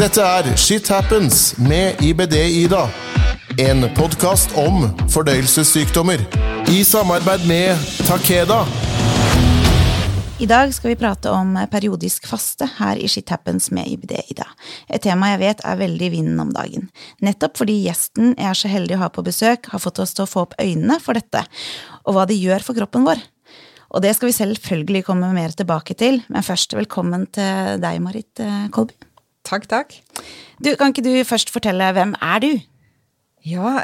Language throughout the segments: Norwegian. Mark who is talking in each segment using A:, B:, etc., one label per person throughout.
A: Dette er Shit Happens med IBD-Ida. En podkast om fordøyelsessykdommer. I samarbeid med Takeda.
B: I dag skal vi prate om periodisk faste her i Shit Happens med IBD-Ida. Et tema jeg vet er veldig i vinden om dagen. Nettopp fordi gjesten jeg er så heldig å ha på besøk, har fått oss til å få opp øynene for dette, og hva det gjør for kroppen vår. Og det skal vi selvfølgelig komme mer tilbake til, men først velkommen til deg, Marit eh, Kolby.
C: Takk, takk.
B: Du, Kan ikke du først fortelle hvem er du?
C: Ja,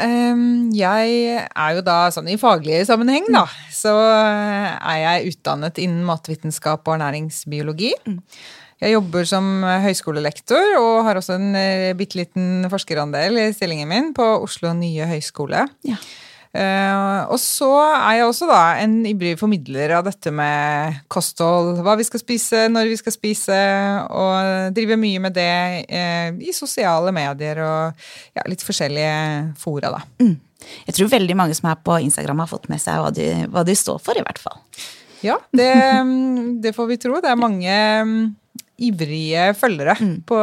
C: jeg er jo da sånn i faglig sammenheng, da, så er jeg utdannet innen matvitenskap og ernæringsbiologi. Jeg jobber som høyskolelektor og har også en uh, bitte liten forskerandel i stillingen min på Oslo nye høyskole.
B: Ja.
C: Uh, og så er jeg også da en ivrig formidler av dette med kosthold, hva vi skal spise, når vi skal spise, og driver mye med det uh, i sosiale medier og ja, litt forskjellige fora, da.
B: Mm. Jeg tror veldig mange som er på Instagram har fått med seg hva du, hva du står for, i hvert fall.
C: Ja, det, det får vi tro. Det er mange ivrige følgere mm. på,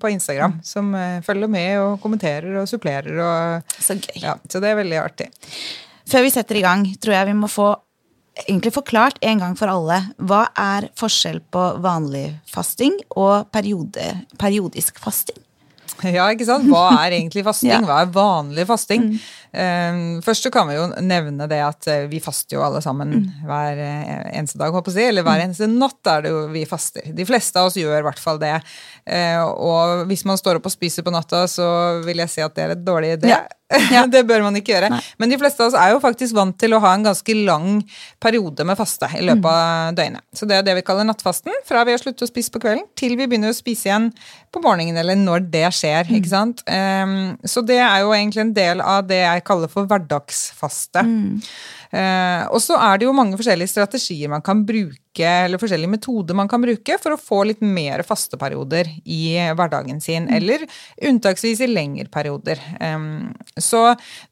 C: på, Instagram mm. som uh, følger med og kommenterer og supplerer. Og,
B: så gøy.
C: Ja, så det er veldig artig.
B: Før vi setter i gang, tror jeg vi må få egentlig forklart en gang for alle hva er forskjell på vanlig fasting og periode, periodisk fasting?
C: Ja, ikke sant? Hva er egentlig fasting? Hva er vanlig fasting? Mm. Um, først så kan vi jo nevne det at eh, vi faster jo alle sammen mm. hver eh, eneste dag, håper jeg. Eller hver mm. eneste natt er det jo vi faster. De fleste av oss gjør i hvert fall det. Uh, og hvis man står opp og spiser på natta, så vil jeg si at det er et dårlig idé. Ja. Ja. det bør man ikke gjøre. Nei. Men de fleste av oss er jo faktisk vant til å ha en ganske lang periode med faste i løpet av mm. døgnet. Så det er det vi kaller nattfasten. Fra vi har sluttet å spise på kvelden til vi begynner å spise igjen på morgenen, eller når det skjer. Mm. ikke sant? Um, så det er jo egentlig en del av det jeg kaller for hverdagsfaste. Mm. Eh, og så er det jo mange forskjellige strategier man kan bruke, eller forskjellige metoder man kan bruke for å få litt mer faste perioder i hverdagen sin, mm. eller unntaksvis i lengre perioder. Så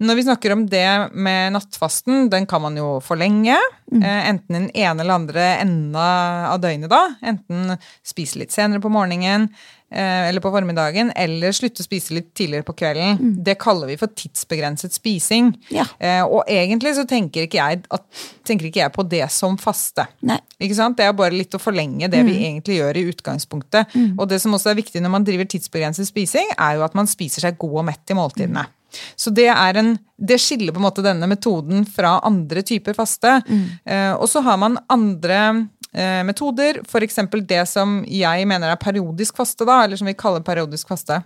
C: når vi snakker om det med nattfasten, den kan man jo forlenge. Mm. Eh, enten den ene eller andre enda av døgnet, da. Enten spise litt senere på morgenen Eh, eller på formiddagen, eller slutte å spise litt tidligere på kvelden. Mm. Det kaller vi for tidsbegrenset spising. Ja. Og egentlig så tenker ikke, jeg at, tenker ikke jeg på det som faste. Nei. Ikke sant? Det er bare litt å forlenge det mm. vi egentlig gjør i utgangspunktet. Mm. Og det som også er viktig når man driver tidsbegrenset spising, er jo at man spiser seg god og mett i måltidene. Mm. Så det, en, det, skiller på en måte denne metoden fra andre typer faste. Mm. Eh, og så har man andre eh, metoder. F.eks. det som jeg mener er periodisk faste, da, eller som vi kaller periodisk faste.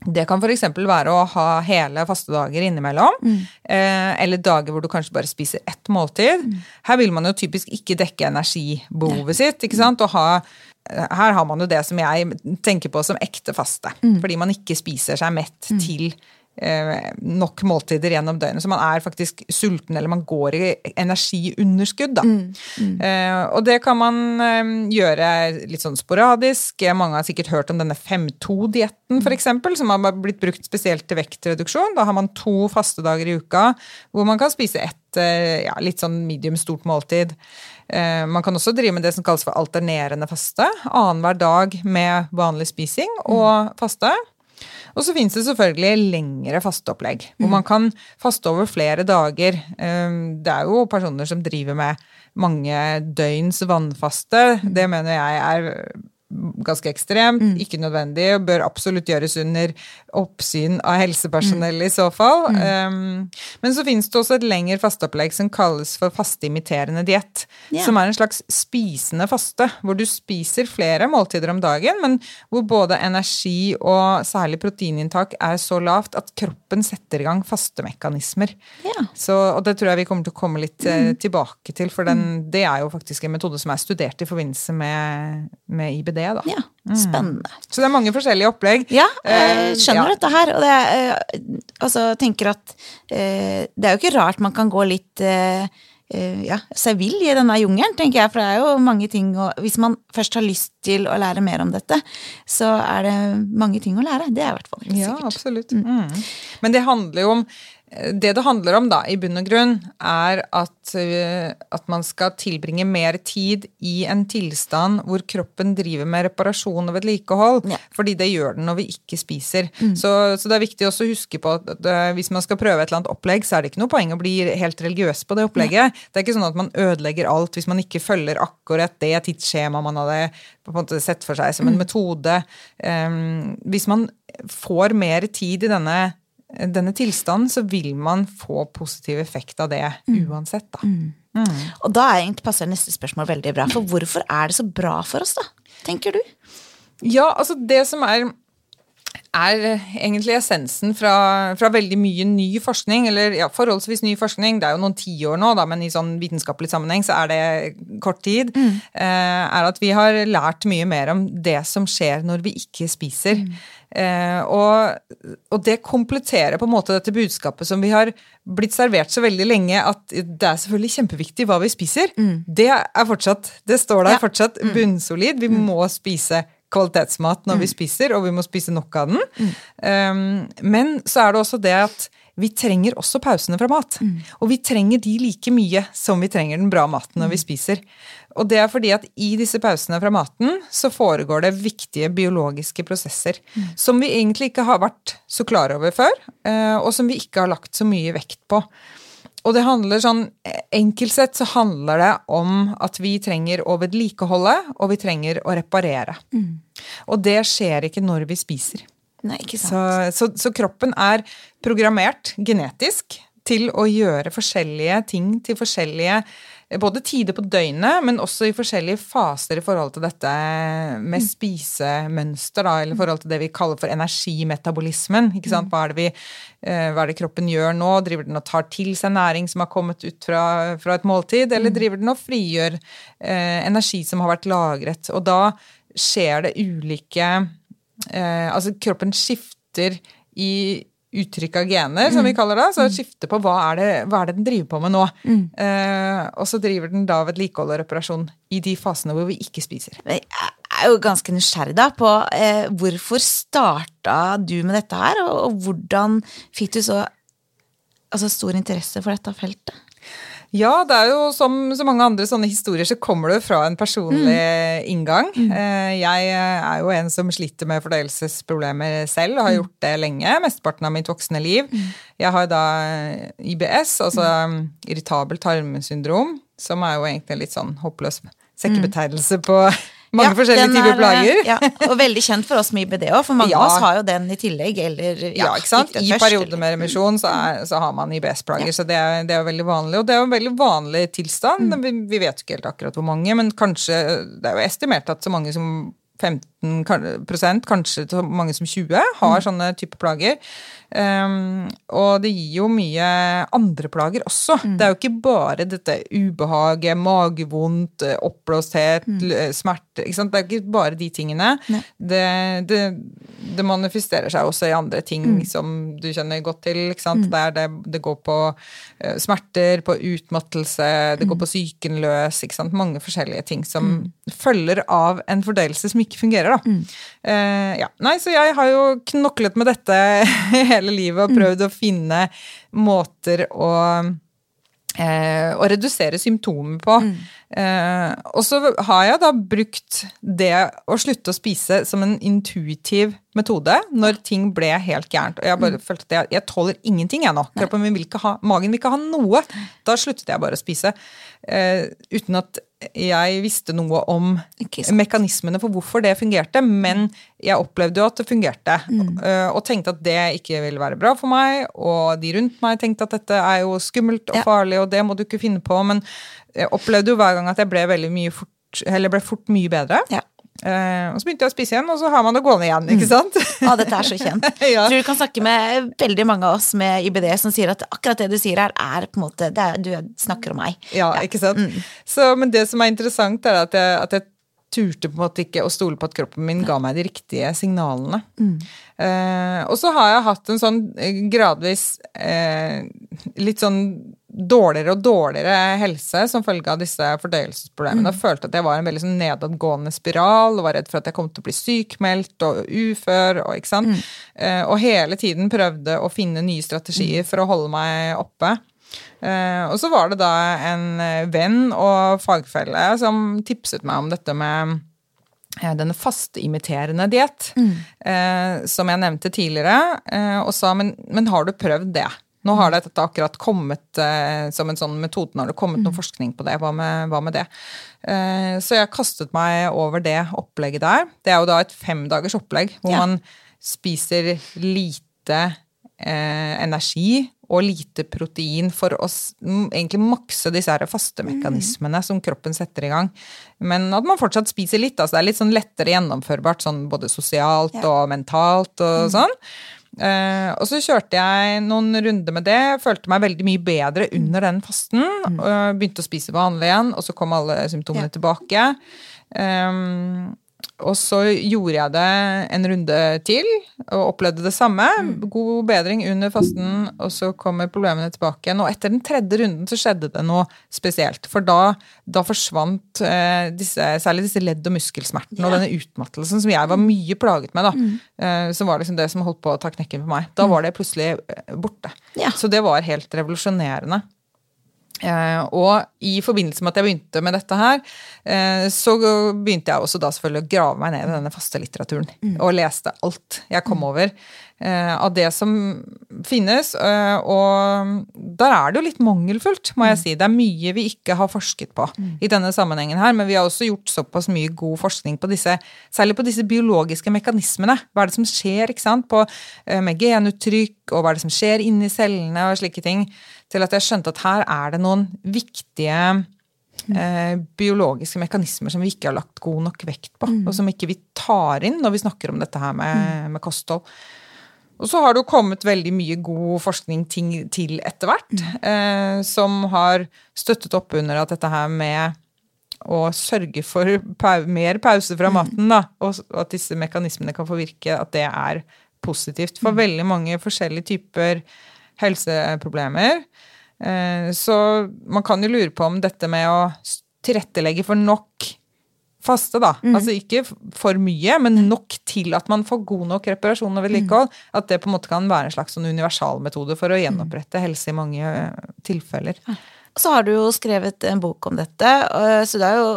C: Det kan f.eks. være å ha hele fastedager innimellom. Mm. Eh, eller dager hvor du kanskje bare spiser ett måltid. Mm. Her vil man jo typisk ikke dekke energibehovet sitt. ikke sant? Og ha, her har man jo det som jeg tenker på som ekte faste. Mm. Fordi man ikke spiser seg mett mm. til Eh, nok måltider gjennom døgnet. Så man er faktisk sulten, eller man går i energiunderskudd. Da. Mm, mm. Eh, og det kan man eh, gjøre litt sånn sporadisk. Mange har sikkert hørt om denne 5-2-dietten, f.eks., som har blitt brukt spesielt til vektreduksjon. Da har man to fastedager i uka hvor man kan spise ett ja, litt sånn medium stort måltid. Man kan også drive med det som kalles for alternerende faste. Annenhver dag med vanlig spising og faste. Og så finnes det selvfølgelig lengre fasteopplegg, hvor mm. man kan faste over flere dager. Ehm, det er jo personer som driver med mange døgns vannfaste. Mm. Det mener jeg er ganske ekstremt, mm. ikke nødvendig, og bør absolutt gjøres under oppsyn av helsepersonell mm. i så fall. Mm. Um, men så finnes det også et lengre fasteopplegg som kalles for fasteimiterende diett. Yeah. Som er en slags spisende faste, hvor du spiser flere måltider om dagen, men hvor både energi og særlig proteininntak er så lavt at kroppen setter i gang fastemekanismer. Yeah. Så, og det tror jeg vi kommer til å komme litt uh, tilbake til, for den, mm. det er jo faktisk en metode som er studert i forbindelse med, med IBD det, da.
B: Ja, spennende. Mm.
C: Så det er mange forskjellige opplegg.
B: Ja, jeg eh, skjønner ja. dette her. Og det eh, altså, tenker at eh, det er jo ikke rart man kan gå litt ja, seg vill i denne jungelen, tenker jeg. For det er jo mange ting å Hvis man først har lyst til å lære mer om dette, så er det mange ting å lære. Det er i hvert fall helt
C: sikkert. Ja, absolutt. Mm. Mm. Men det handler jo om det det handler om, da, i bunn og grunn, er at, uh, at, man skal tilbringe mer tid i en tilstand hvor kroppen driver med reparasjon og vedlikehold. Ja. Fordi det gjør den når vi ikke spiser. Mm. Så, så, det er viktig også å huske på at, at uh, hvis man skal prøve et eller annet opplegg, så er det ikke noe poeng å bli helt religiøs på det opplegget. Ja. Det er ikke sånn at man ødelegger alt hvis man ikke følger akkurat det tidsskjemaet man hadde på en måte sett for seg som en mm. metode. Um, hvis man får mer tid i denne denne tilstanden, så vil man få positiv effekt av det mm. uansett, da. Mm.
B: Mm. Og da er egentlig passer neste spørsmål veldig bra. For hvorfor er det så bra for oss, da? Tenker du?
C: Ja, altså det som er er egentlig essensen fra, fra, veldig mye ny forskning, eller ja, forholdsvis ny forskning, det er jo noen tiår nå, da, men i sånn vitenskapelig sammenheng så er det kort tid, mm. eh, er at vi har lært mye mer om det som skjer når vi ikke spiser. Mm. Eh, og, og, det kompletterer på en måte dette budskapet som vi har blitt servert så veldig lenge, at det er selvfølgelig kjempeviktig hva vi spiser. Mm. Det er fortsatt, det står der ja. fortsatt mm. bunnsolid. Vi mm. må spise kvalitetsmat når mm. vi spiser, og vi må spise nok av den. Mm. Um, men så er det også det at vi trenger også pausene fra mat. Mm. Og vi trenger de like mye som vi trenger den bra maten når vi mm. spiser. Og det er fordi at i disse pausene fra maten så foregår det viktige biologiske prosesser mm. som vi egentlig ikke har vært så klar over før, uh, og som vi ikke har lagt så mye vekt på. Og det handler sånn Enkelt sett så handler det om at vi trenger å vedlikeholde, og vi trenger å reparere. Mm. Og det skjer ikke når vi spiser.
B: Nei, ikke
C: sant. Så, så, så kroppen er programmert genetisk til å gjøre forskjellige ting til forskjellige både tider på døgnet, men også i forskjellige faser i forhold til dette med mm. spisemønster, da, eller i forhold til det vi kaller for energimetabolismen. ikke sant? Mm. Hva er, det vi, eh, hva er det kroppen gjør nå? Driver den og tar til seg næring som har kommet ut fra, fra et måltid, eller mm. driver den og frigjør eh, energi som har vært lagret? Og da skjer det ulike Altså, kroppen skifter i uttrykk av gener, som vi mm. kaller det. Så skifter skifte på hva er, det, hva er det den driver på med nå. Mm. Eh, og så driver den da vedlikehold og reparasjon i de fasene hvor vi ikke spiser.
B: Jeg er jo ganske nysgjerrig da på eh, hvorfor starta du med dette her, og, og hvordan fikk du så altså, stor interesse for dette feltet?
C: Ja, det er jo som så mange andre sånne historier, så kommer det fra en personlig mm. inngang. Mm. Eh, jeg er jo en som sliter med fordøyelsesproblemer selv, og har mm. gjort det lenge. Mesteparten av mitt voksne liv. Mm. Jeg har da IBS, altså irritabelt tarmsyndrom, som er jo egentlig en litt sånn håpløs sekkebetegnelse på mange ja, forskjellige typer plager.
B: Ja, og veldig kjent for oss med IBD òg, for mange ja. av oss har jo den i tillegg. Eller,
C: ja, ikke sant? I perioder med remisjon så, er, så, har man IBS-plager, så det er, det er, veldig vanlig. Og det er jo en veldig vanlig tilstand. Mm. Vi, vi, vet jo ikke helt akkurat hvor mange, men kanskje Det er jo estimert at så mange som 15% kanskje så mange som 20, har mm. sånne type plager. Um, og det gir jo mye andre plager også. Mm. Det er jo ikke bare dette ubehaget, magevondt, oppblåsthet, mm. smerte. Det er ikke bare de tingene. Det, det, det, manifesterer seg også i andre ting mm. som du kjenner godt til. Mm. Der det, det, går på uh, smerter, på utmattelse, det går mm. på sant? Mange forskjellige ting som følger av en fordøyelse som ikke fungerer. Da. Uh, ja. Nei, så jeg har jo knoklet med dette hele livet og prøvd å finne måter å Eh, å redusere symptomer på. Mm. Eh, og så har jeg da brukt det å slutte å spise som en intuitiv metode når ting ble helt gærent. Og jeg bare mm. følte at jeg, jeg tåler ingenting, jeg nå. Kroppen min vil ikke ha, magen vil ikke ha noe. Da sluttet jeg bare å spise. Eh, uten at jeg visste noe om mekanismene for hvorfor det fungerte, men jeg opplevde jo at det fungerte. Mm. Eh, og tenkte at det ikke ville være bra for meg, og de rundt meg tenkte at dette er jo skummelt og farlig, og det må du ikke finne på. Men jeg opplevde jo hver gang at jeg ble fort, eller ble fort mye bedre. Ja. Uh, og så begynte jeg å spise igjen, og så har man det gående igjen. ikke mm. sant?
B: Mm. Ja, dette er så kjent. ja. Tror du kan snakke med veldig mange av oss med IBD som sier at akkurat det du sier her, er på en måte er, Du snakker om meg.
C: Ja, ja. ikke sant? Mm. Så, men det som er interessant, er at jeg, at jeg turte på en måte ikke å stole på at kroppen min ga meg de riktige signalene. Mm. Uh, og så har jeg hatt en sånn eh, gradvis uh, litt sånn dårligere og dårligere helse som følge av disse fordøyelsesproblemene. Og følte at jeg var en veldig sånn nedadgående spiral og var redd for at jeg kom til å bli sykmeldt og ufør. Og, ikke sant? Eh, og hele tiden prøvde å finne nye strategier for å holde meg oppe. Eh, og så var det da en eh, venn og fagfelle som tipset meg om dette med denne fasteimiterende diett, eh, som jeg nevnte tidligere, og sa men, men har du prøvd det? Nå har dette akkurat kommet eh, som en sånn metode, nå har det kommet noe forskning på det. Hva med, hva med det? Eh, så jeg kastet meg over det opplegget der. Det er jo da et femdagers opplegg hvor
B: Ja.
C: man spiser lite eh, energi og lite protein for å egentlig makse disse her faste mekanismene som kroppen setter i gang. Men at man fortsatt spiser litt. altså Det er litt sånn lettere gjennomførbart sånn både sosialt
B: Ja.
C: og mentalt og sånn. Eh, og så kjørte jeg noen runder med det. Følte meg veldig mye bedre under den fasten. og begynte å spise vanlig igjen, og så kom alle symptomene
B: Ja.
C: tilbake. Um, og så gjorde jeg det en runde til og opplevde det samme. God bedring under fasten, og så kommer problemene tilbake igjen. Og etter den tredje runden så skjedde det noe spesielt. For da, da forsvant eh, disse, særlig disse ledd- og muskelsmertene og denne utmattelsen som jeg var mye plaget med. da, eh, Som var liksom det som holdt på å ta knekken på meg. Da var det plutselig eh, borte.
B: Ja.
C: Så det var helt revolusjonerende. Eh, og i forbindelse med at jeg begynte med dette her, eh, så begynte jeg også da selvfølgelig å grave meg ned i denne faste litteraturen. Og leste alt jeg kom over eh, av det som finnes. Og der er det jo litt mangelfullt, må jeg si. Det er mye vi ikke har forsket på i denne sammenhengen her, men vi har også gjort såpass mye god forskning på disse, særlig på disse biologiske mekanismene. Hva er det som skjer ikke sant, på, med genuttrykk, og hva er det som skjer inni cellene og slike ting til at jeg skjønte at her er det noen viktige eh, biologiske mekanismer som vi ikke har lagt god nok vekt på, og som ikke vi tar inn når vi snakker om dette her med, med kosthold. Og så har det jo kommet veldig mye god forskning ting, til etter hvert, eh, som har støttet opp under at dette her med å sørge for pa mer pause fra maten, da, og og at disse mekanismene kan få virke, at det er positivt. For veldig mange forskjellige typer helseproblemer. Eh, Så man kan jo lure på om dette med å tilrettelegge for nok faste, da. Altså ikke for mye, men nok til at man får god nok reparasjon og vedlikehold. At det på en måte kan være en slags sånn universalmetode for å gjenopprette helse i mange eh, tilfeller.
B: Så har du jo skrevet en bok om dette, øh, så det er jo,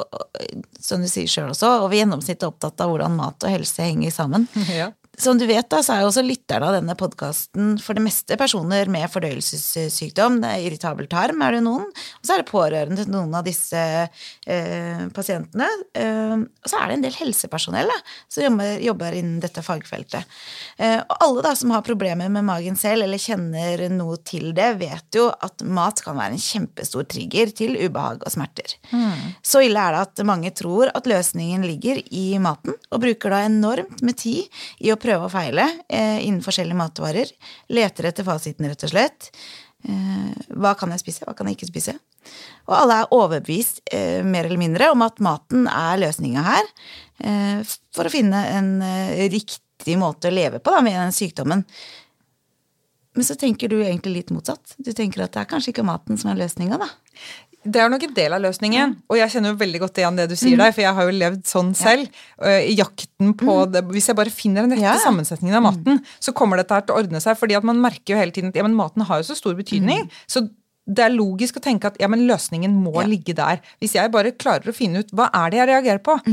B: som du sier sjøl også, over gjennomsnittet opptatt av hvordan mat og helse henger sammen.
C: Ja.
B: Som du vet, da, så er jo også lytterne av denne podkasten for det meste personer med fordøyelsessykdom. Det er irritabel tarm, er det noen. Og så er det pårørende til noen av disse eh, pasientene. Eh, og så er det en del helsepersonell da, som jobber, jobber innen dette fagfeltet. Eh, og alle da som har problemer med magen selv, eller kjenner noe til det, vet jo at mat kan være en kjempestor trigger til ubehag og smerter. Så ille er det at mange tror at løsningen ligger i maten, og bruker da enormt med tid i å prøve og feile eh, innen forskjellige matvarer. Leter etter fasiten, rett og slett. Eh, hva kan jeg spise, hva kan jeg ikke spise? Og alle er overbevist, eh, mer eller mindre, om at maten er løsninga her, for å finne en riktig måte å leve på da, med den sykdommen. Men så tenker du egentlig litt motsatt. Du tenker at det er kanskje ikke maten som er løsninga, da.
C: Det er nok en del av løsningen, og jeg kjenner jo veldig godt igjen det du sier der, for jeg har jo levd sånn selv. øh, I jakten på det Hvis jeg bare finner den rette
B: Ja,
C: sammensetningen av maten, så kommer dette her til å ordne seg, fordi at man merker jo hele tiden at ja, men maten har jo så stor betydning. Så det er logisk å tenke at ja, men løsningen må
B: Ja.
C: ligge der. Hvis jeg bare klarer å finne ut hva er det jeg reagerer på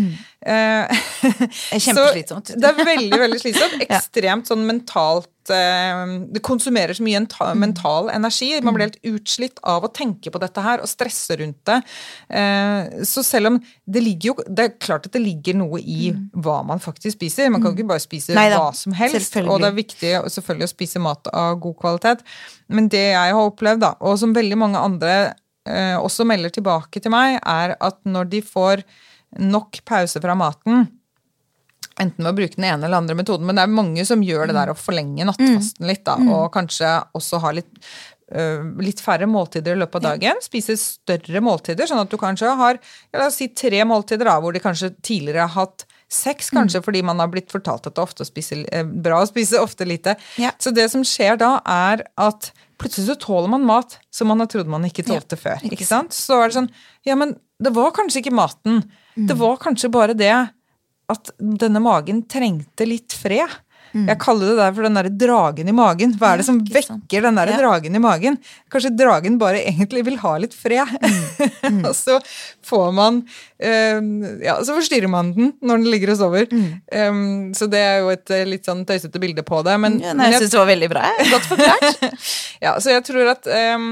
C: Det
B: er kjempeslitsomt.
C: Det er veldig, veldig slitsomt. Ekstremt sånn mentalt eh, Det konsumerer så mye mental energi. Man blir helt utslitt av å tenke på dette her og stresse rundt det. Eh, Så selv om det ligger jo Det er klart at det ligger noe i hva man faktisk spiser. Man kan jo ikke bare spise
B: Neida,
C: hva som helst. Og det er viktig selvfølgelig å spise mat av god kvalitet. Men det jeg har opplevd, da, og som veldig mange andre eh, også melder tilbake til meg, er at når de får nok pause fra maten, enten ved å bruke den ene eller andre metoden, men det er mange som gjør det der å forlenge nattfasten litt, da, og kanskje også ha litt øh, litt færre måltider i løpet av dagen. Spise større måltider, sånn at du kanskje har ja, la oss si tre måltider, da, hvor de kanskje tidligere har hatt seks, kanskje fordi man har blitt fortalt at det er ofte spise, eh, bra å spise ofte lite.
B: Ja.
C: Så det som skjer da, er at plutselig så tåler man mat som man har trodd man ikke tålte før. ikke sant? Så er det sånn Ja, men det var kanskje ikke maten. Det var kanskje bare det at denne magen trengte litt fred. Jeg kaller det der for den derre dragen i magen. Hva er det som vekker den derre
B: Ja.
C: dragen i magen? Kanskje dragen bare egentlig vil ha litt fred. og så får man eh, Ja, så forstyrrer man den når den ligger og sover. Um, så det er jo et eh, litt sånn tøysete bilde på det. Men,
B: Ja, nei, jeg
C: jeg
B: syns det var veldig bra. Godt forklart.
C: ja, så jeg tror at ehm,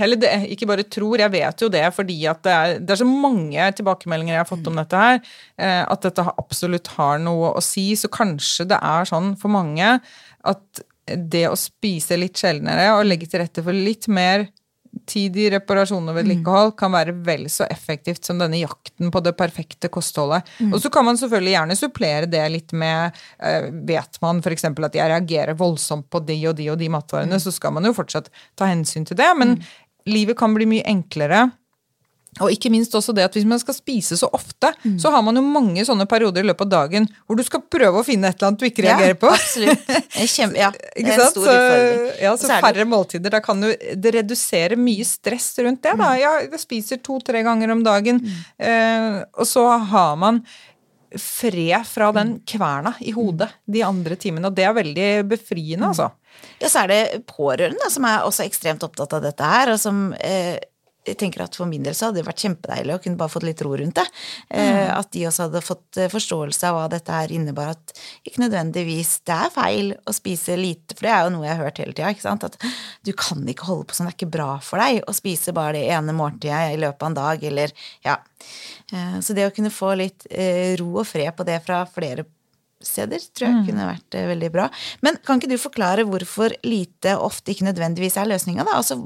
C: Eller det, ikke bare tror, jeg vet jo det fordi at det er, det er så mange tilbakemeldinger jeg har fått om dette her, eh, at dette absolutt har noe å si. Så kanskje det er sånn for mange at det å spise litt sjeldnere og legge til rette for litt mer tid i reparasjon og vedlikehold kan være vel så effektivt som denne jakten på det perfekte kostholdet. Og så kan man selvfølgelig gjerne supplere det litt med eh, Vet man f.eks. at jeg reagerer voldsomt på de og de og de matvarene, så skal man jo fortsatt ta hensyn til det. Men livet kan bli mye enklere. Og ikke minst også det at hvis man skal spise så ofte, så har man jo mange sånne perioder i løpet av dagen hvor du skal prøve å finne et eller annet du ikke reagerer på.
B: Ja, absolutt. En Kjempe, ja, det er en stor
C: Så,
B: utfordring.
C: ja, så
B: så det-
C: færre måltider. Da kan du, det redusere mye stress rundt det. da. Ja, jeg spiser to-tre ganger om dagen, eh, og så har man fred fra den kverna i hodet de andre timene, og det er veldig befriende, altså.
B: Ja, så er det pårørende som er også ekstremt opptatt av dette her, og som eh, jeg tenker at For min del så hadde det vært kjempedeilig å kunne bare fått litt ro rundt det. Mm. At de også hadde fått eh, forståelse av hva dette her innebar. At ikke nødvendigvis det er feil å spise lite, for det er jo noe jeg har hørt hele tida. At du kan ikke holde på sånn, det er ikke bra for deg å spise bare det ene måltidet i løpet av en dag, eller ja. Eh, Så det å kunne få litt eh, ro og fred på det fra flere steder tror jeg kunne vært eh, veldig bra. Men kan ikke du forklare hvorfor lite ofte ikke nødvendigvis er løsninga, da? Altså,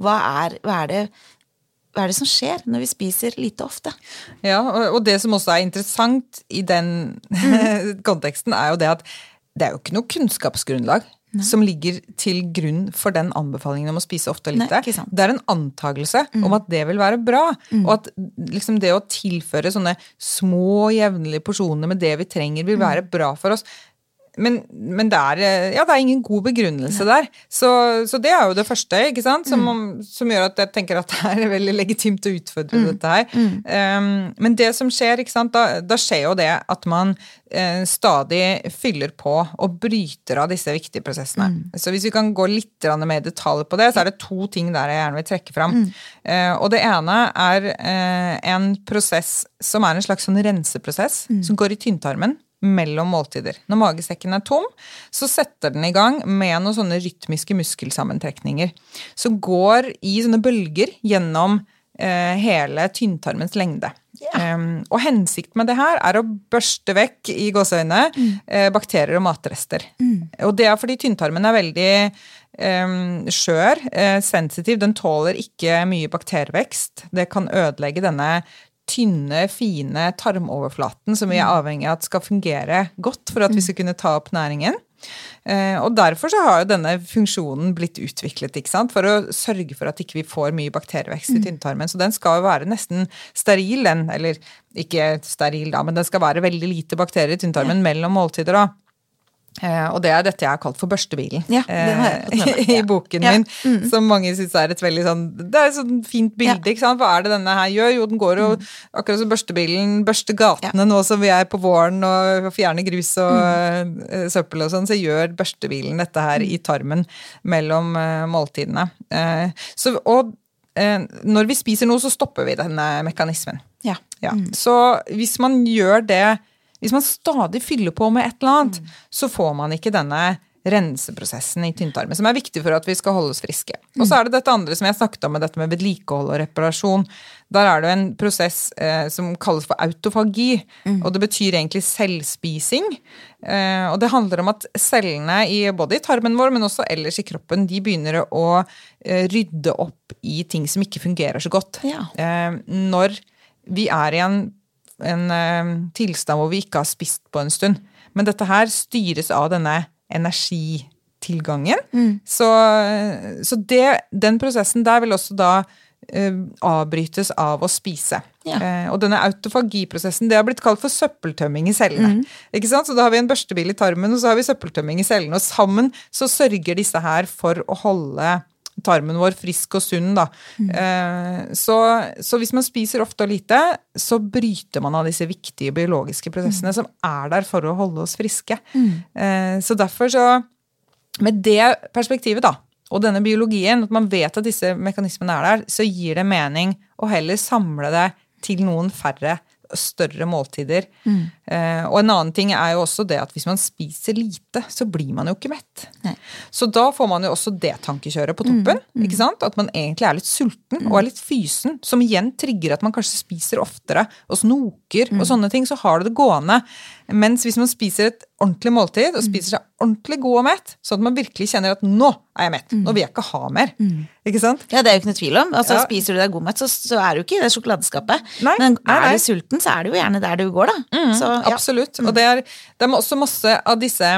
B: hva er, hva er det hva er det som skjer når vi spiser lite ofte?
C: Ja, og det som også er interessant i den konteksten, er jo det at det er jo ikke noe kunnskapsgrunnlag som ligger til grunn for den anbefalingen om å spise ofte og lite.
B: Nei. Mm.
C: det er en antagelse om at det vil være bra, og at liksom det å tilføre sånne små, jevnlige porsjoner med det vi trenger, vil
B: Mm.
C: være bra for oss. Men, men det, er, eh, ja, det er ingen god begrunnelse der. Så, så det er jo det første ikke sant? Som, som gjør at jeg tenker at det er veldig legitimt å utfordre dette her. Um, men det som skjer, ikke sant? Da, da skjer jo det at man eh, stadig fyller på og bryter av disse viktige prosessene. Så hvis vi kan gå litt mer i detalj på det, så er det to ting der jeg gjerne vil trekke fram. Uh, og det ene er uh, en prosess som er en slags sånn renseprosess, som går i tynntarmen mellom måltider. Når magesekken er tom, så setter den i gang med noen sånne rytmiske muskelsammentrekninger som går i sånne bølger gjennom eh, hele tynntarmens lengde. Um, og hensikten med det her er å børste vekk i gåseøyne eh, bakterier og matrester. Og det er fordi tynntarmen er veldig um, skjør, eh, sensitiv. Den tåler ikke mye bakterievekst. Det kan ødelegge denne tynne, fine tarmoverflaten som vi er avhengig av at skal fungere godt for at vi skal kunne ta opp næringen. Eh, og derfor så har jo denne funksjonen blitt utviklet ikke sant? for å sørge for at ikke vi får mye bakterievekst i tynntarmen. Så den skal jo være nesten steril, den. Eller ikke steril, da, men den skal være veldig lite bakterier i tynntarmen mellom måltider. da. Eh, og det er dette jeg har kalt for børstebilen
B: Ja,
C: eh, i
B: ja.
C: boken
B: Ja.
C: min. Som mange syns er et veldig sånn Det er et sånn fint bilde,
B: Ja.
C: ikke sant. Hva er det denne her gjør? Jo, den går jo akkurat som børstebilen børster gatene nå som vi er på våren og fjerner grus og eh, søppel og sånn, så gjør børstebilen dette her i tarmen mellom måltidene. Så, og når vi spiser noe, så stopper vi denne mekanismen.
B: Ja.
C: Ja. Så hvis man gjør det Hvis man stadig fyller på med et eller annet, så får man ikke denne renseprosessen i tynntarmen, som er viktig for at vi skal holde oss friske. Og så er det dette andre som jeg snakket om, med dette med vedlikehold og reparasjon. Der er det en prosess eh, som kalles for autofagi, og det betyr egentlig selvspising. Eh, og det handler om at cellene i, både i tarmen vår, men også ellers i kroppen, de begynner å eh, rydde opp i ting som ikke fungerer så godt.
B: Ja.
C: Eh, når vi er i en, en eh, tilstand hvor vi ikke har spist på en stund. Men dette her styres av denne energitilgangen.
B: Mm.
C: Så, så det, den prosessen der vil også da eh, avbrytes av å spise.
B: Ja.
C: Eh, og denne autofagiprosessen det har blitt kalt for søppeltømming i cellene.
B: Mm.
C: Ikke sant? Så da har vi en børstebil i tarmen, og så har vi søppeltømming i cellene. Og sammen så sørger disse her for å holde tarmen vår frisk og sunn, da. Eh, så, så hvis man spiser ofte og lite, så bryter man av disse viktige biologiske prosessene som er der for å holde oss friske. Eh, så derfor så Med det perspektivet, da, og denne biologien, at man vet at disse mekanismene er der, så gir det mening å heller samle det til noen færre større måltider. Eh, og en annen ting er jo også det at hvis man spiser lite, så blir man jo ikke mett.
B: Nei.
C: Så da får man jo også det tankekjøret på toppen. ikke sant? At man egentlig er litt sulten og er litt fysen, som igjen trigger at man kanskje spiser oftere og snoker og sånne ting. Så har du det gående. Mens hvis man spiser et ordentlig måltid og spiser seg ordentlig god og mett, sånn at man virkelig kjenner at nå er jeg mett, nå vil jeg ikke ha mer. Ikke sant?
B: Ja, det er jo ikke noe tvil om. Altså,
C: Ja.
B: Spiser du deg god mett, så, så er du ikke i det sjokoladeskapet.
C: Nei,
B: Men er
C: nei.
B: du sulten, så er det jo gjerne der du går, da. Så, ja.
C: Absolutt. Og det er, det er også masse av disse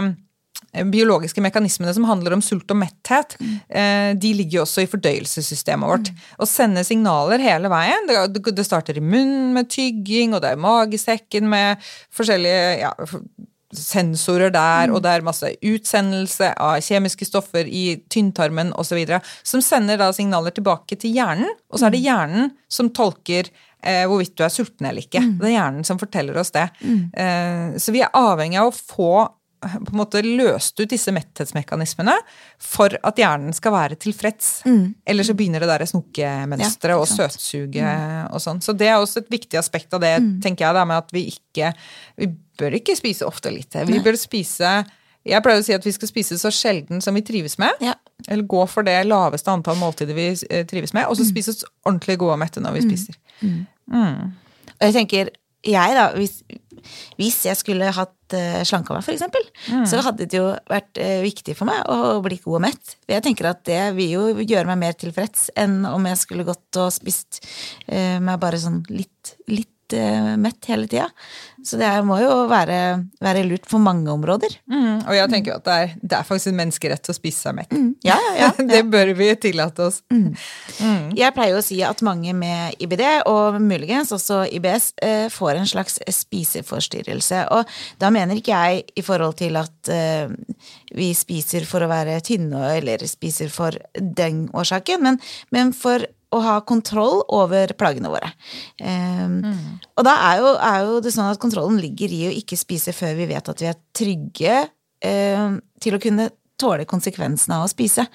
C: biologiske mekanismene som handler om sult og metthet, eh, de ligger jo også i fordøyelsessystemet vårt. Og sender signaler hele veien. Det, det starter i munnen med tygging, og det er i magesekken med forskjellige ja, sensorer der, og det er masse utsendelse av kjemiske stoffer i tynntarmen osv., som sender da signaler tilbake til hjernen, og så er det hjernen som tolker eh, hvorvidt du er sulten eller ikke. Det er hjernen som forteller oss det. Eh, så vi er avhengig av å få eh, på en måte løst ut disse metthetsmekanismene for at hjernen skal være tilfreds. Ellers så begynner det der snokemønsteret
B: Ja,
C: og søtsuget mm. og sånn. Så det er også et viktig aspekt av det, tenker jeg, det med at vi ikke Vi bør ikke spise ofte og lite. Vi bør spise Jeg pleier å si at vi skal spise så sjelden som vi trives med.
B: Ja.
C: Eller gå for det laveste antall måltider vi eh, trives med, og så spise oss ordentlig gode og mette når vi spiser.
B: Og jeg tenker, jeg da, hvis, hvis jeg skulle hatt uh, slanka meg, for eksempel, så hadde det jo vært eh, viktig for meg å bli god og mett. For Jeg tenker at det vil jo gjøre meg mer tilfreds enn om jeg skulle gått og spist eh, meg bare sånn litt, litt eh, mett hele tida. Så det må jo være, være lurt for mange områder.
C: Mm, og jeg tenker jo at det er, det er faktisk en menneskerett å spise seg mett.
B: Ja, ja, ja.
C: det bør vi tillate oss.
B: Jeg pleier jo å si at mange med IBD, og muligens også IBS, eh, får en slags spiseforstyrrelse. Og da mener ikke jeg i forhold til at eh, vi spiser for å være tynne, eller spiser for den årsaken, men, men for å ha kontroll over plagene våre. Eh, Og da er jo, er jo det sånn at kontrollen ligger i å ikke spise før vi vet at vi er trygge um, til å kunne tåle konsekvensene av å spise.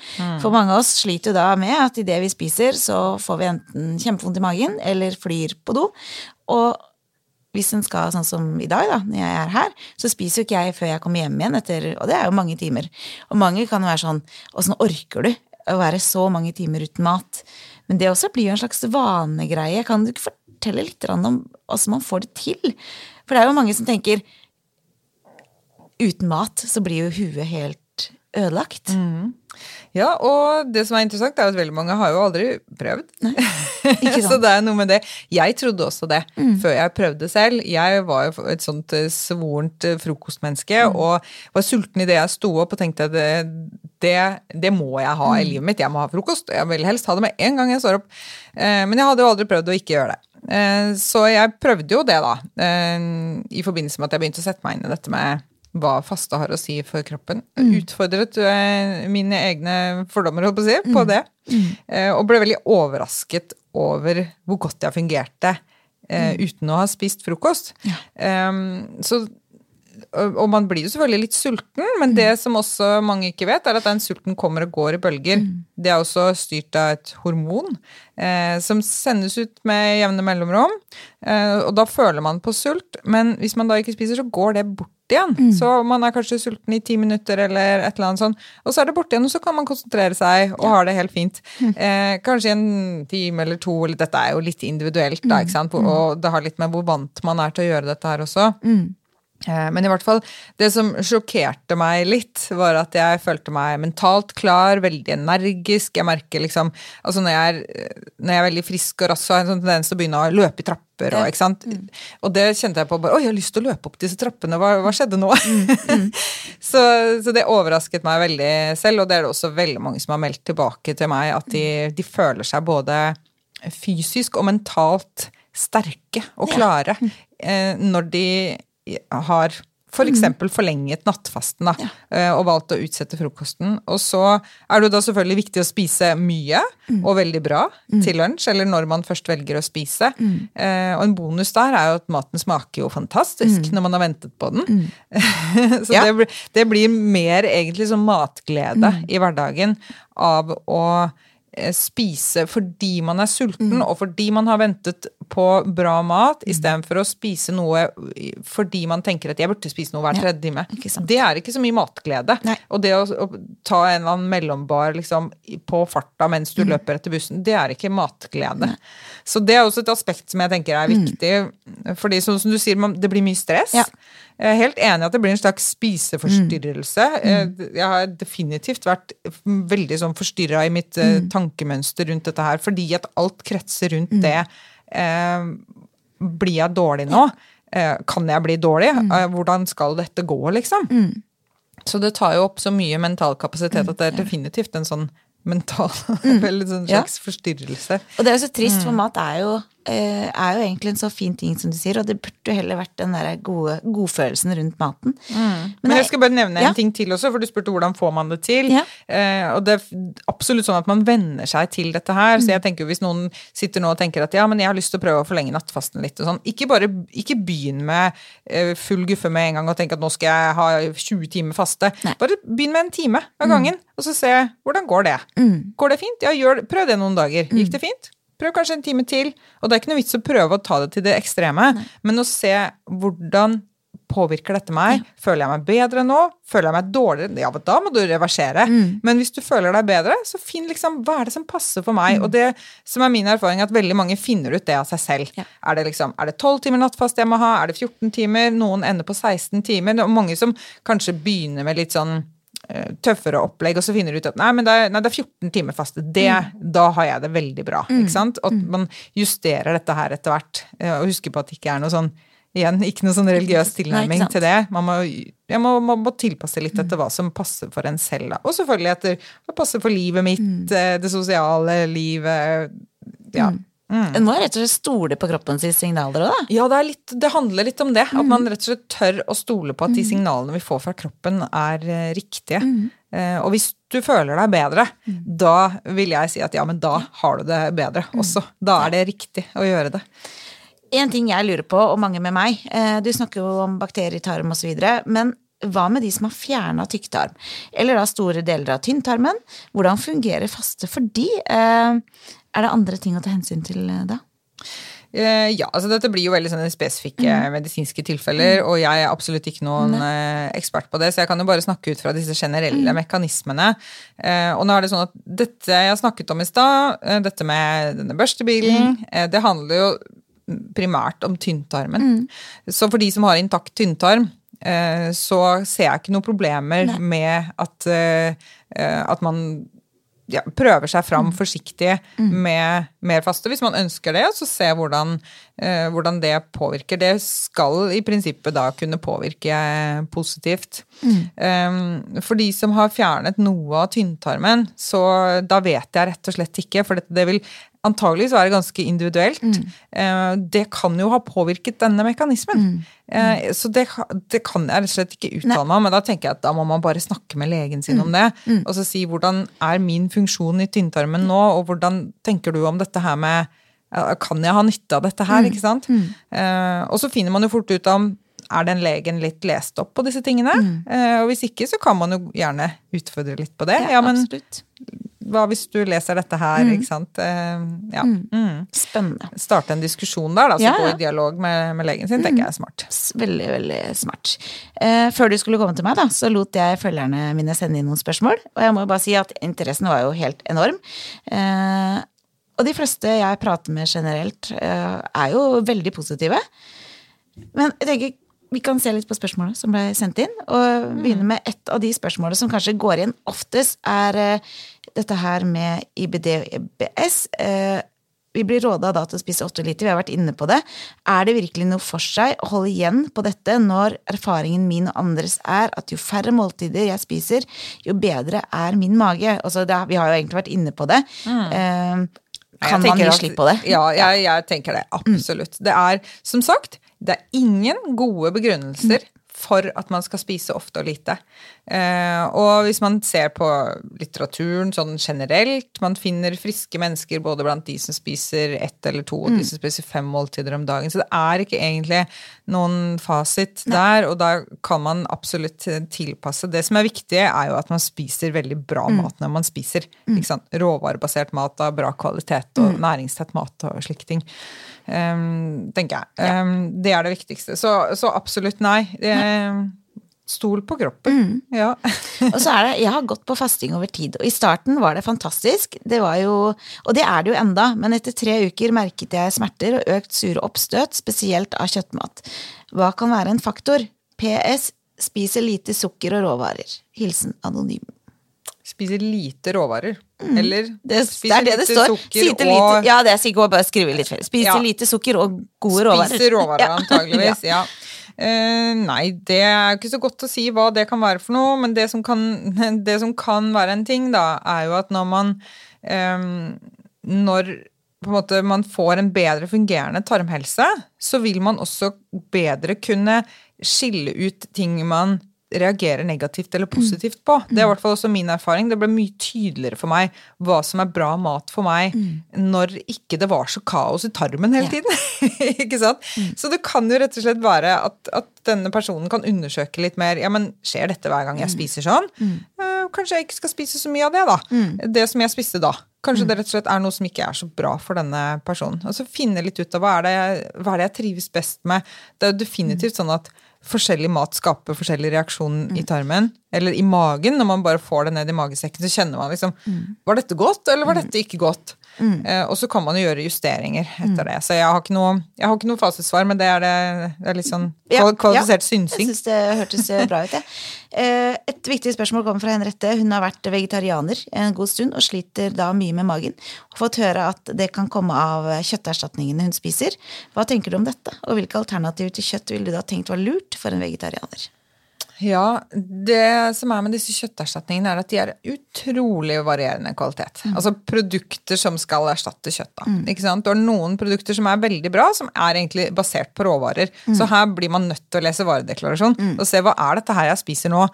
B: For mange av oss sliter jo da med at idet vi spiser, så får vi enten kjempevondt i magen eller flyr på do. Og hvis en skal sånn som i dag, da, når jeg er her, så spiser jo ikke jeg før jeg kommer hjem igjen etter Og det er jo mange timer. Og mange kan jo være sånn Åssen orker du å være så mange timer uten mat? Men det også blir jo en slags vanegreie. Kan du ikke fortelle litt om åssen man får det til? For det er jo mange som tenker uten mat så blir jo huet helt ødelagt.
C: Ja, og det som er interessant, er at veldig mange har jo aldri prøvd.
B: Sant?
C: så det er noe med det. Jeg trodde også det før jeg prøvde selv. Jeg var jo et sånt eh, svorent frokostmenneske frokostmenneske og var sulten idet jeg sto opp og tenkte at det, det, det må jeg ha i livet mitt. Jeg må ha frokost. Jeg vil helst ha det med en gang jeg står opp. Eh, Men jeg hadde jo aldri prøvd å ikke gjøre det. Eh, Så jeg prøvde jo det, da. eh, I forbindelse med at jeg begynte å sette meg inn i dette med hva faste har å si for kroppen. Utfordret eh, mine egne fordommer holdt på, å si, på det. Eh, og ble veldig overrasket over hvor godt jeg fungerte Mm. uten å ha spist frokost. Eh, så, og, og man blir jo selvfølgelig litt sulten, men det som også mange ikke vet, er at den sulten kommer og går i bølger. Det er også styrt av et hormon eh, som sendes ut med jevne mellomrom. Eh, og da føler man på sult, men hvis man da ikke spiser, så går det bort igjen. Så man er kanskje sulten i ti minutter eller et eller annet sånt, og så er det borte igjen, og så kan man konsentrere seg og har det helt fint. Eh, kanskje en time eller to, eller dette er jo litt individuelt, da, ikke sant? og det har litt med hvor vant man er til å gjøre dette her også. Eh, Men i hvert fall, det som sjokkerte meg litt, var at jeg følte meg mentalt klar, veldig energisk. Jeg merker liksom Altså når jeg er, når jeg er veldig frisk og rask, så har jeg en sånn tendens til å begynne å løpe i trapper. Og, ikke sant? og det kjente jeg på bare Oi, jeg har lyst til å løpe opp disse trappene. Hva, hva skjedde nå? så, så det overrasket meg veldig selv, og det er det også veldig mange som har meldt tilbake til meg, at de, de føler seg både fysisk og mentalt sterke og klare eh, når de har F.eks. For forlenget nattfasten da, ja. og valgt å utsette frokosten. Og så er det jo da selvfølgelig viktig å spise mye og veldig bra til lunsj, eller når man først velger å spise. Eh, og en bonus der er jo at maten smaker jo fantastisk når man har ventet på den. så
B: Ja.
C: det, blir- det blir mer egentlig som matglede i hverdagen av å eh, spise fordi man er sulten, og fordi man har ventet på bra mat, istedenfor å spise noe fordi man tenker at jeg burde spise noe hver
B: Ja,
C: tredje time. Det er ikke så mye matglede.
B: Nei.
C: Og det å, å ta en eller annen mellombar liksom, på farta mens
B: Mm.
C: du løper etter bussen, det er ikke matglede. Så det er også et aspekt som jeg tenker er viktig. Fordi sånn som du sier, man, det blir mye stress.
B: Mm. Ja.
C: Jeg er helt enig i at det blir en slags spiseforstyrrelse.
B: Mm.
C: Eh, Jeg har definitivt vært veldig sånn forstyrra i mitt eh,
B: Mm.
C: tankemønster rundt dette her, fordi at alt kretser rundt det. Eh, blir jeg dårlig nå? Eh, kan jeg bli dårlig?
B: Mm.
C: Eh, hvordan skal dette gå, liksom? Så det tar jo opp så mye mental kapasitet at det er definitivt en sånn mental Veldig en
B: slags Ja.
C: forstyrrelse.
B: Og det er jo så trist,
C: Mm.
B: for mat er jo, er jo egentlig en så fin ting, som du sier, og det burde jo heller vært den der gode godfølelsen rundt maten.
C: Mm. Men jeg skal bare nevne en ting til også, for du spurte hvordan får man det til.
B: Ja.
C: Eh, og det er absolutt sånn at man venner seg til dette her.
B: Mm.
C: Så jeg tenker jo hvis noen sitter nå og tenker at ja, men jeg har lyst til å prøve å forlenge nattfasten litt og sånn, ikke bare ikke begynn med eh, full guffe med en gang og tenk at nå skal jeg ha 20 timer faste.
B: Nei. Mm.
C: Bare begynn med en time av gangen, og så se hvordan går det. Går det fint? Ja, gjør, prøv det noen dager.
B: Mm.
C: Gikk det fint? Prøv kanskje en time til. Og det er ikke noe vits å prøve å ta det til det ekstreme, men å se hvordan påvirker dette meg? Føler jeg meg bedre nå? Føler jeg meg dårligere? Ja, da må du reversere.
B: Mm.
C: Men hvis du føler deg bedre, så finn liksom hva er det som passer for
B: Mm.
C: meg. Og det som er min erfaring, er at veldig mange finner ut det av seg selv.
B: Ja.
C: Er det liksom, er det 12 timer nattfast jeg må ha? Er det 14 timer? Noen ender på 16 timer. Det er mange som kanskje begynner med litt sånn tøffere opplegg, og så finner du ut at nei, men det er, nei, det er 14 timer faste. Det,
B: Mm.
C: Da har jeg det veldig bra. ikke sant? Og at man justerer dette her etter hvert. eh, Og husker på at det ikke er noe sånn Igjen, ikke noe sånn religiøs tilnærming
B: nei,
C: til det. Man må, må, man må tilpasse litt etter hva som passer for en selv. Da. Og selvfølgelig etter hva passer for livet mitt, eh, det sosiale livet. Ja.
B: En må rett og slett stole på kroppens signaler òg, da.
C: Ja, det, er litt, det handler litt om det. At man rett og slett tør å stole på at de signalene vi får fra kroppen, er eh, riktige. Eh, og hvis du føler deg bedre, da vil jeg si at ja, men da har du det bedre også. Da er det riktig å gjøre det.
B: En ting jeg lurer på, og mange med meg, eh, du snakker jo om bakterier i tarm osv., men hva med de som har fjerna tykktarm, eller da store deler av tynntarmen? Hvordan fungerer faste for de? Eh, Er det andre ting å ta hensyn til eh, da?
C: Eh, ja, altså dette blir jo veldig spesifikke medisinske tilfeller, og jeg er absolutt ikke noen eh, ekspert på det, så jeg kan jo bare snakke ut fra disse generelle mekanismene. Eh, og nå er det sånn at dette jeg snakket om i stad, dette med denne børstebilen, eh, det handler jo primært om tynntarmen. Så for de som har intakt tynntarm, så ser jeg ikke noen problemer med at, at man ja, prøver seg fram forsiktig med mer faste, hvis man ønsker det, så se hvordan, eh, hvordan det påvirker. Det skal i prinsippet da kunne påvirke positivt. Um, for de som har fjernet noe av tynntarmen, så da vet jeg rett og slett ikke, for det, det vil antageligvis det ganske individuelt. Eh, det kan jo ha påvirket denne mekanismen. Eh, så det, det kan jeg rett og slett ikke uttale meg om, men da tenker jeg at da må man bare snakke med legen sin om det. Og så si hvordan er min funksjon i tynntarmen nå, og hvordan tenker du om dette her med Kan jeg ha nytte av dette her, ikke sant? Eh, og så finner man jo fort ut om er den legen litt lest opp på disse tingene? Eh, og hvis ikke, så kan man jo gjerne utfordre litt på det. Ja, men
B: absolutt.
C: Hva hvis du leser dette her, ikke sant? Eh, ja. Mm.
B: Spennende.
C: Starte en diskusjon der, da, så
B: Ja,
C: gå i dialog med, med legen sin, tenker jeg er smart.
B: Veldig, veldig smart. Eh, før du skulle komme til meg, da, så lot jeg følgerne mine sende inn noen spørsmål. Og jeg må jo bare si at interessen var jo helt enorm. Eh, og de fleste jeg prater med generelt, eh, er jo veldig positive. Men jeg tenker vi kan se litt på spørsmålet som ble sendt inn. Og begynne med et av de spørsmålene som kanskje går inn oftest, er eh, dette her med IBD og EBS. Eh, vi blir råda da til å spise åtte liter, vi har vært inne på det. Er det virkelig noe for seg å holde igjen på dette når erfaringen min og andres er at jo færre måltider jeg spiser, jo bedre er min mage? Altså, det, vi har jo egentlig vært inne på det.
C: Mm.
B: Kan man gi slipp på det?
C: Ja, jeg, jeg tenker det. Absolutt. Det er, som sagt, det er ingen gode begrunnelser for at man skal spise ofte og lite. Eh, og hvis man ser på litteraturen sånn generelt, man finner friske mennesker både blant de som spiser ett eller to, og de som spiser fem måltider om dagen. Så det er ikke egentlig noen fasit der, og da kan man absolutt tilpasse. Det som er viktig, er jo at man spiser veldig bra mat når man spiser. Sant? Råvarebasert mat av bra kvalitet og næringstett mat og slike ting. Um, tenker jeg. Um, det er det viktigste. Så, så absolutt nei. Um, Stol på kroppen. Ja.
B: Og så er det, Jeg har gått på fasting over tid, og i starten var det fantastisk. Det var jo, og det er det jo enda, men etter tre uker merket jeg smerter og økt sure oppstøt, spesielt av kjøttmat. Hva kan være en faktor? PS spiser lite sukker og råvarer. Hilsen anonym.
C: Spiser lite råvarer. Eller
B: Det, det er det det
C: lite
B: står.
C: sukker
B: Lite,
C: og
B: lite, ja, det er sikkert bare skrive litt feil. Spiser
C: Ja.
B: lite sukker og gode råvarer.
C: Spise råvarer,
B: Ja.
C: antageligvis. Ja. Uh, nei, det er ikke så godt å si hva det kan være for noe, men det som kan, det som kan være en ting, da, er jo at når man um, Når på en måte man får en bedre fungerende tarmhelse, så vil man også bedre kunne skille ut ting man reagerer negativt eller positivt på. Det er i hvert fall også min erfaring. Det ble mye tydeligere for meg hva som er bra mat for meg, når ikke det var så kaos i tarmen hele
B: Ja.
C: tiden. ikke sant? Så det kan jo rett og slett være at, at denne personen kan undersøke litt mer. Ja, men skjer dette hver gang jeg spiser sånn? Eh, kanskje jeg ikke skal spise så mye av det, da. Det som jeg spiste da. Kanskje det rett og slett er noe som ikke er så bra for denne personen. Og så finne litt ut av hva er det, hva er det jeg trives best med. Det er jo definitivt sånn at forskjellig mat skaper forskjellig reaksjon i tarmen. Eller i magen. Når man bare får det ned i magesekken, så kjenner man liksom Var dette godt, eller var dette ikke godt? Eh, og så kan man jo gjøre justeringer etter det. Så jeg har ikke noe, jeg har ikke noe fasitsvar, men det er, det, det er litt sånn kval- kvalifisert
B: ja.
C: synsing.
B: Jeg syns det hørtes eh, bra ut, jeg. Eh, Et viktig spørsmål kommer fra Henriette. Hun har vært vegetarianer en god stund og sliter da mye med magen. Og fått høre at det kan komme av kjøtterstatningene hun spiser. Hva tenker du om dette, og hvilke alternativer til kjøtt ville du da tenkt var lurt for en vegetarianer?
C: Ja, det som er med disse kjøtterstatningene, er at de er utrolig varierende kvalitet. Altså produkter som skal erstatte kjøtt. Da. Ikke sant? Du har noen produkter som er veldig bra, som er egentlig basert på råvarer. Så her blir man nødt til å lese varedeklarasjon og se hva er dette her jeg spiser nå.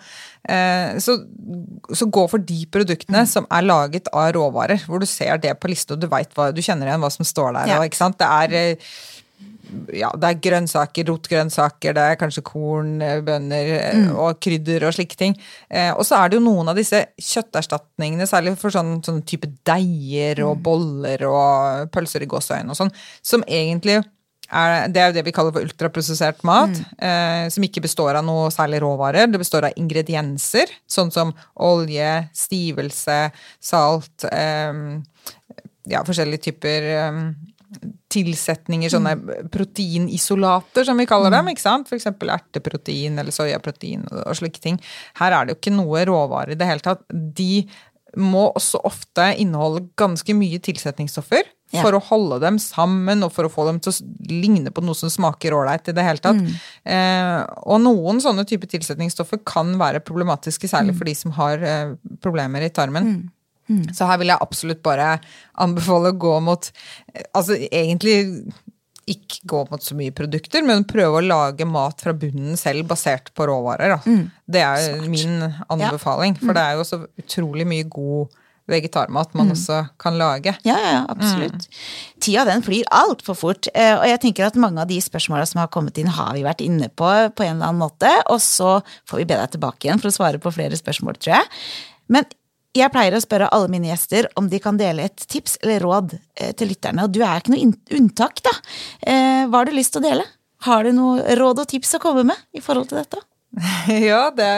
C: Eh, så, så gå for de produktene som er laget av råvarer, hvor du ser det på lista, og du vet hva, du kjenner igjen hva som står der.
B: Ja.
C: Og, ikke sant? Det er eh, ja, det er grønnsaker, rotgrønnsaker, det er kanskje korn, eh, bønner mm. og krydder og slike ting. Eh, og så er det jo noen av disse kjøtterstatningene, særlig for sånn, sånn type deiger og boller og pølser i gåseøyne og sånn, som egentlig er, det er jo det vi kaller for ultraprosessert mat, eh, som ikke består av noe særlig råvarer. Det består av ingredienser, sånn som olje, stivelse, salt, eh, ja, forskjellige typer eh, tilsetninger, sånne proteinisolater, som vi kaller dem. ikke sant? F.eks. erteprotein eller soyaprotein og slike ting. Her er det jo ikke noe råvare i det hele tatt. De må også ofte inneholde ganske mye tilsetningsstoffer
B: Ja.
C: for å holde dem sammen og for å få dem til å ligne på noe som smaker ålreit i det hele tatt. Eh, og noen sånne typer tilsetningsstoffer kan være problematiske, særlig for de som har eh, problemer i tarmen. Så her vil jeg absolutt bare anbefale å gå mot Altså egentlig ikke gå mot så mye produkter, men prøve å lage mat fra bunnen selv basert på råvarer. Da. Det er min anbefaling, for det er jo så utrolig mye god vegetarmat man også kan lage.
B: Ja, ja, absolutt. absolutt. Tida den flyr altfor fort. eh, Og jeg tenker at mange av de spørsmåla som har kommet inn, har vi vært inne på på en eller annen måte. Og så får vi be deg tilbake igjen for å svare på flere spørsmål, tror jeg. Men jeg pleier å spørre alle mine gjester om de kan dele et tips eller råd eh, til lytterne. Og du er ikke noe unntak, da. Eh, Hva har du lyst til å dele? Har du noe råd og tips å komme med i forhold til dette?
C: ja, det,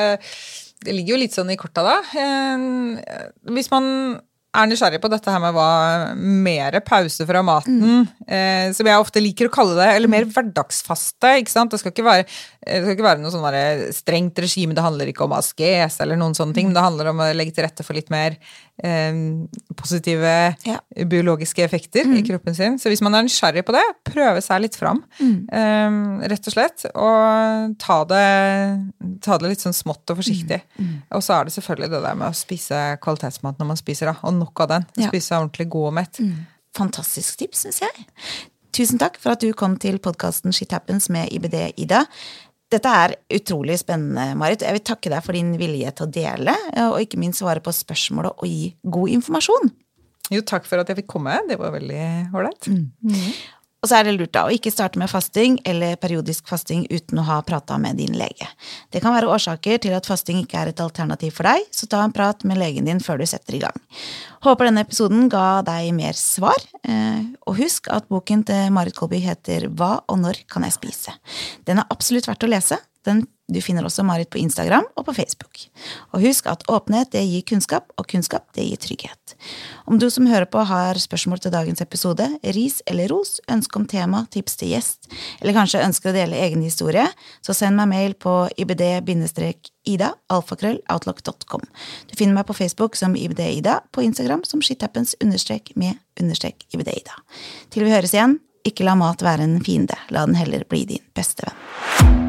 C: det ligger jo litt sånn i korta, da. Eh, Hvis man er nysgjerrig på dette her med hva mer pause fra maten, eh, som jeg ofte liker å kalle det, eller mer hverdagsfaste. ikke sant? Det skal ikke være, skal ikke være noe sånn strengt regime, det handler ikke om askes eller noen sånne ting, men det handler om å legge til rette for litt mer eh, positive
B: Ja.
C: biologiske effekter i kroppen sin. Så hvis man er nysgjerrig på det, prøve seg litt fram, eh, rett og slett. Og ta det, ta det litt sånn smått og forsiktig. Og så er det selvfølgelig det der med å spise kvalitetsmat når man spiser, da. Og nok av den.
B: Ja.
C: Spise ordentlig god og mett.
B: Fantastisk tips, syns jeg. Tusen takk for at du kom til podkasten Shit Happens med IBD Ida. Dette er utrolig spennende, Marit. Jeg vil takke deg for din vilje til å dele, og ikke minst svare på spørsmålet og gi god informasjon.
C: Jo, takk for at jeg fikk komme. Det var veldig ålreit.
B: Mm. Og så er det lurt da å ikke starte med fasting eller periodisk fasting uten å ha prata med din lege. Det kan være årsaker til at fasting ikke er et alternativ for deg, så ta en prat med legen din før du setter i gang. Håper denne episoden ga deg mer svar, eh, og husk at boken til Marit Kolby heter Hva og når kan jeg spise? Den er absolutt verdt å lese. Den du finner også Marit på Instagram og på Facebook. Og husk at åpenhet det gir kunnskap, og kunnskap det gir trygghet. Om du som hører på har spørsmål til dagens episode, ris eller ros, ønske om tema, tips til gjest, eller kanskje ønsker å dele egen historie, så send meg mail på ibd-ida, alfakrølloutlock.com. Du finner meg på Facebook som ibd-ida, på Instagram som shithappens understrek med understrek ibd-ida. Til vi høres igjen, ikke la mat være en fiende, la den heller bli din beste venn.